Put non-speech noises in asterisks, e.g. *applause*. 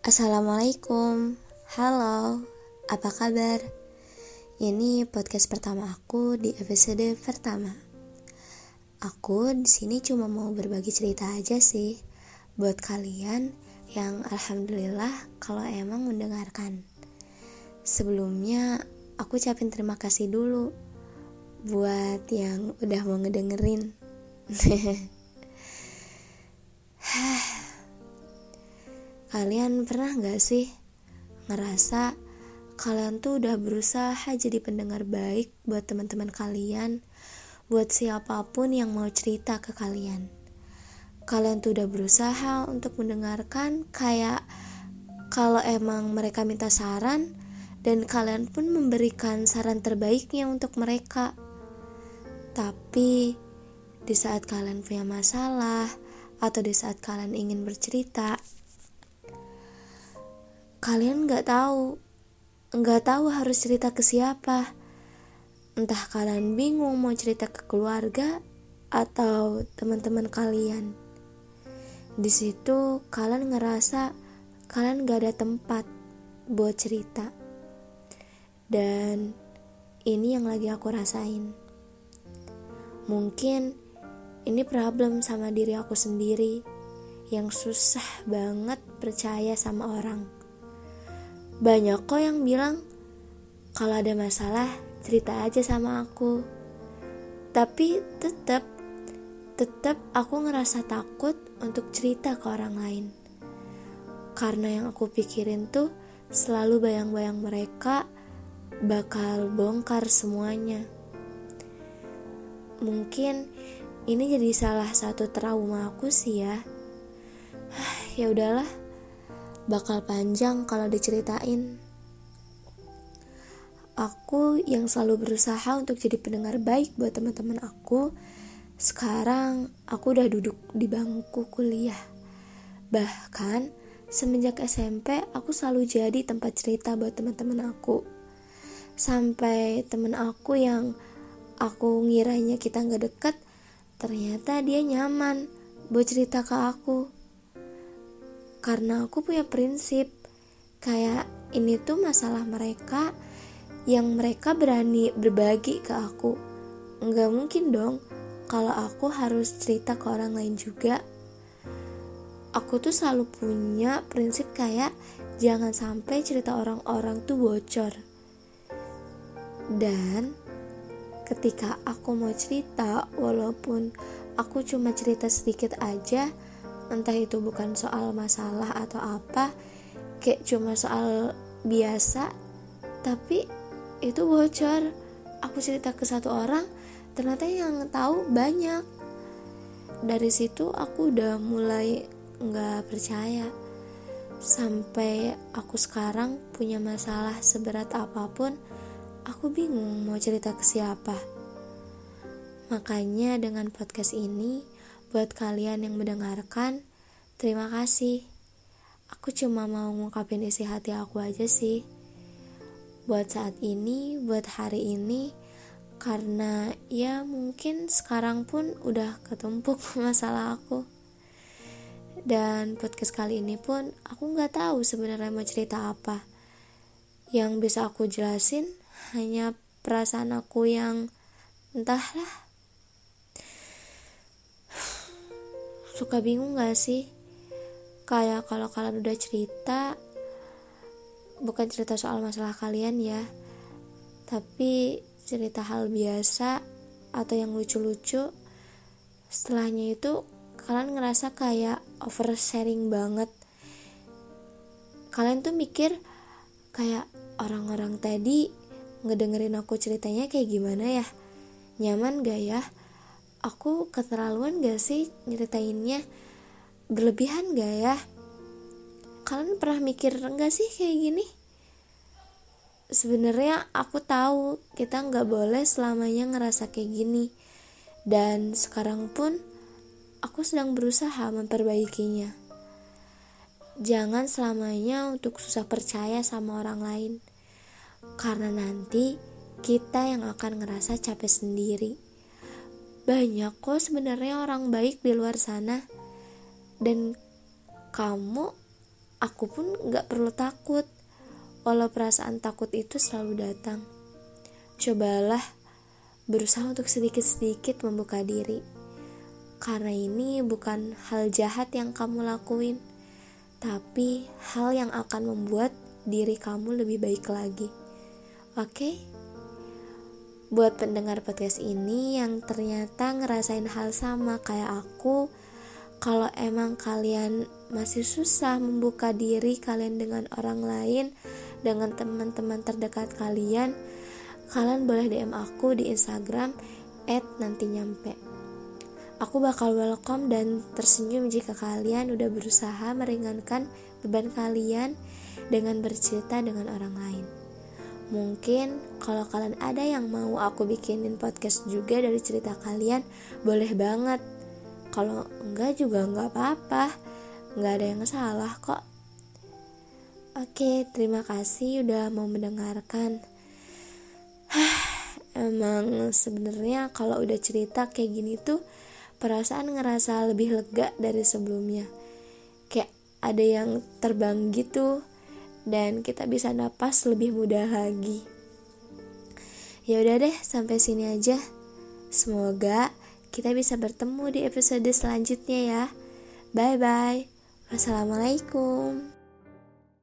Assalamualaikum, halo, apa kabar? Ini podcast pertama aku di episode pertama. Aku di sini cuma mau berbagi cerita aja sih buat kalian yang alhamdulillah kalau emang mendengarkan. Sebelumnya aku ucapin terima kasih dulu buat yang udah mau ngedengerin. *laughs* Kalian pernah gak sih ngerasa kalian tuh udah berusaha jadi pendengar baik buat teman-teman kalian, buat siapa pun yang mau cerita ke kalian. Kalian tuh udah berusaha untuk mendengarkan kayak kalau emang mereka minta saran dan kalian pun memberikan saran terbaiknya untuk mereka. Tapi di saat kalian punya masalah atau di saat kalian ingin bercerita, kalian nggak tahu, nggak tahu harus cerita ke siapa. Entah kalian bingung mau cerita ke keluarga atau teman-teman kalian. Di situ kalian ngerasa kalian gak ada tempat buat cerita. Dan ini yang lagi aku rasain. Mungkin ini problem sama diri aku sendiri yang susah banget percaya sama orang. Banyak kok yang bilang, kalau ada masalah cerita aja sama aku. Tapi tetap, tetap aku ngerasa takut untuk cerita ke orang lain. Karena yang aku pikirin tuh selalu bayang-bayang mereka bakal bongkar semuanya. Mungkin ini jadi salah satu trauma aku sih ya. *sighs* ya udahlah bakal panjang kalau diceritain. Aku yang selalu berusaha untuk jadi pendengar baik buat teman-teman aku, sekarang aku udah duduk di bangku kuliah. Bahkan semenjak SMP aku selalu jadi tempat cerita buat teman-teman aku. Sampai temen aku yang aku ngiranya kita nggak deket, ternyata dia nyaman buat cerita ke aku karena aku punya prinsip. Kayak ini tuh masalah mereka yang mereka berani berbagi ke aku. Nggak mungkin dong kalau aku harus cerita ke orang lain juga. Aku tuh selalu punya prinsip kayak jangan sampai cerita orang-orang tuh bocor. Dan ketika aku mau cerita walaupun aku cuma cerita sedikit aja entah itu bukan soal masalah atau apa kayak cuma soal biasa tapi itu bocor. Aku cerita ke satu orang ternyata yang tahu banyak. Dari situ aku udah mulai nggak percaya. Sampai aku sekarang punya masalah seberat apa pun aku bingung mau cerita ke siapa. Makanya dengan podcast ini Buat kalian yang mendengarkan, terima kasih. Aku cuma mau ngungkapin isi hati aku aja sih. Buat saat ini, buat hari ini, karena ya mungkin sekarang pun udah ketumpuk *laughs* masalah aku. Dan podcast kali ini pun aku nggak tahu sebenarnya mau cerita apa. Yang bisa aku jelasin hanya perasaan aku yang entahlah suka bingung gak sih? Kayak kalau kalian udah cerita bukan cerita soal masalah kalian ya tapi cerita hal biasa atau yang lucu-lucu setelahnya itu kalian ngerasa kayak oversharing banget. Kalian tuh mikir kayak orang-orang tadi ngedengerin aku ceritanya kayak gimana ya? Nyaman gak ya aku keterlaluan gak sih nyeritainnya? Berlebihan gak ya? Kalian pernah mikir gak sih kayak gini? Sebenarnya aku tahu kita nggak boleh selamanya ngerasa kayak gini. Dan sekarang pun aku sedang berusaha memperbaikinya. Jangan selamanya untuk susah percaya sama orang lain. Karena nanti kita yang akan ngerasa capek sendiri banyak kok sebenarnya orang baik di luar sana. Dan kamu aku pun gak perlu takut. Walau perasaan takut itu selalu datang. Cobalah berusaha untuk sedikit-sedikit membuka diri. Karena ini bukan hal jahat yang kamu lakuin tapi hal yang akan membuat diri kamu lebih baik lagi. Oke? okay? Buat pendengar podcast ini yang ternyata ngerasain hal sama kayak aku kalau emang kalian masih susah membuka diri kalian dengan orang lain, dengan teman-teman terdekat kalian, kalian boleh DM aku di Instagram nanti nyampe. Aku bakal welcome dan tersenyum jika kalian udah berusaha meringankan beban kalian dengan bercerita dengan orang lain. Mungkin kalau kalian ada yang mau aku bikinin podcast juga dari cerita kalian, boleh banget. Kalau enggak juga enggak apa-apa. Enggak ada yang salah kok. Oke terima kasih udah mau mendengarkan. *sighs* Emang sebenarnya kalau udah cerita kayak gini tuh perasaan ngerasa lebih lega dari sebelumnya. Kayak ada yang terbang gitu dan kita bisa napas lebih mudah lagi ya udah deh sampai sini aja semoga kita bisa bertemu di episode selanjutnya ya. Bye bye. Wassalamualaikum.